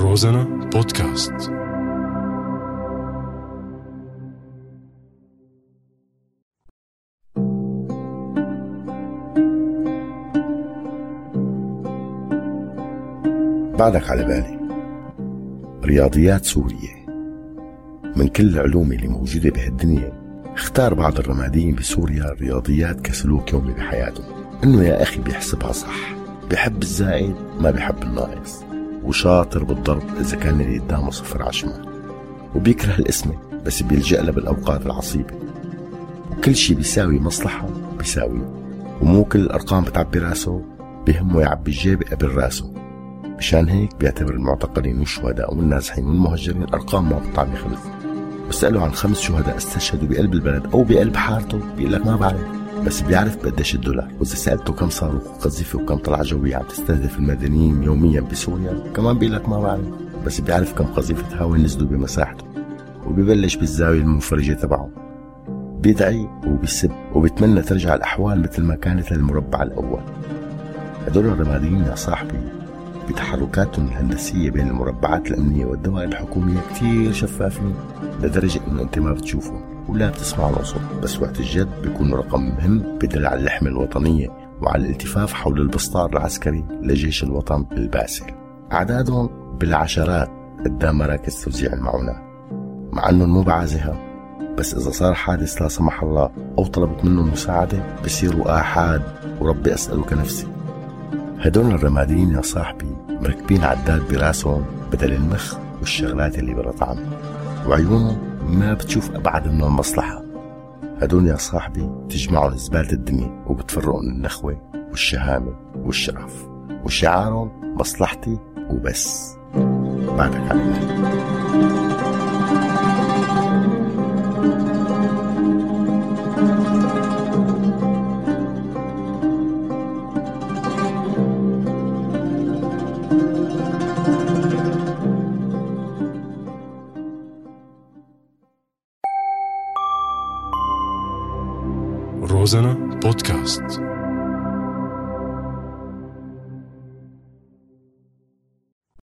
روزانا بودكاست. بعدك على بالي. رياضيات سوريا من كل العلوم اللي موجودة بهالدنيا اختار بعض الرماديين بسوريا الرياضيات كسلوك يومي بحياتهم. إنه يا أخي بيحسبها صح. بحب الزائد ما بحب الناقص. وشاطر بالضرب إذا كان اللي قدامه صفر على وبيكره الاسمة بس بيلجأ لها بالأوقات العصيبة. وكل شي بيساوي مصلحة بيساوي. ومو كل الأرقام بتعبي رأسه بهمه يعبي الجيب قبل رأسه. مشان هيك بيعتبر المعتقلين والشهداء والنازحين والمهجرين أرقام ما بتطعمي خبز بسأله عن خمس شهداء استشهدوا بقلب البلد أو بقلب حارته بيقول لك ما بعرف. بس بيعرف بقديش الدولار. وإذا سألته كم صاروخ وقذيفة وكم طلعه جوية عم تستهدف المدنيين يوميا بسوريا كمان بيقول لك ما بعرف. بس بيعرف كم قذيفة هواء نزلوا بمساحته. وبيبلش بالزاوية المنفرجة تبعه. بيدعي وبيسب وبيتمنى ترجع الأحوال مثل ما كانت للمربع الأول. هدول الرماديين يا صاحبي بتحركاتهم الهندسية بين المربعات الأمنية والدوائر الحكومية كتير شفافين لدرجة إنه أنت ما بتشوفهم. ولا بتسمع له صوت بس وقت الجد بيكون رقم مهم بدل على اللحمة الوطنية وعلى الالتفاف حول البسطار العسكري لجيش الوطن الباسل. أعدادهم بالعشرات قدام مراكز توزيع المعونات مع أنهم مو بعازها بس إذا صار حادث لا سمح الله أو طلبت منهم مساعدة بصيروا آحاد وربي أسألك نفسي هدول الرماديين يا صاحبي مركبين عداد براسهم بدل المخ والشغلات اللي بلا طعم. وعيونهم ما بتشوف أبعد من المصلحة. هدول يا صاحبي تجمعهم زبالة الدنيا وبتفرقهم النخوة والشهامة والشرف وشعارهم مصلحتي وبس. بعدك على روزانا بودكاست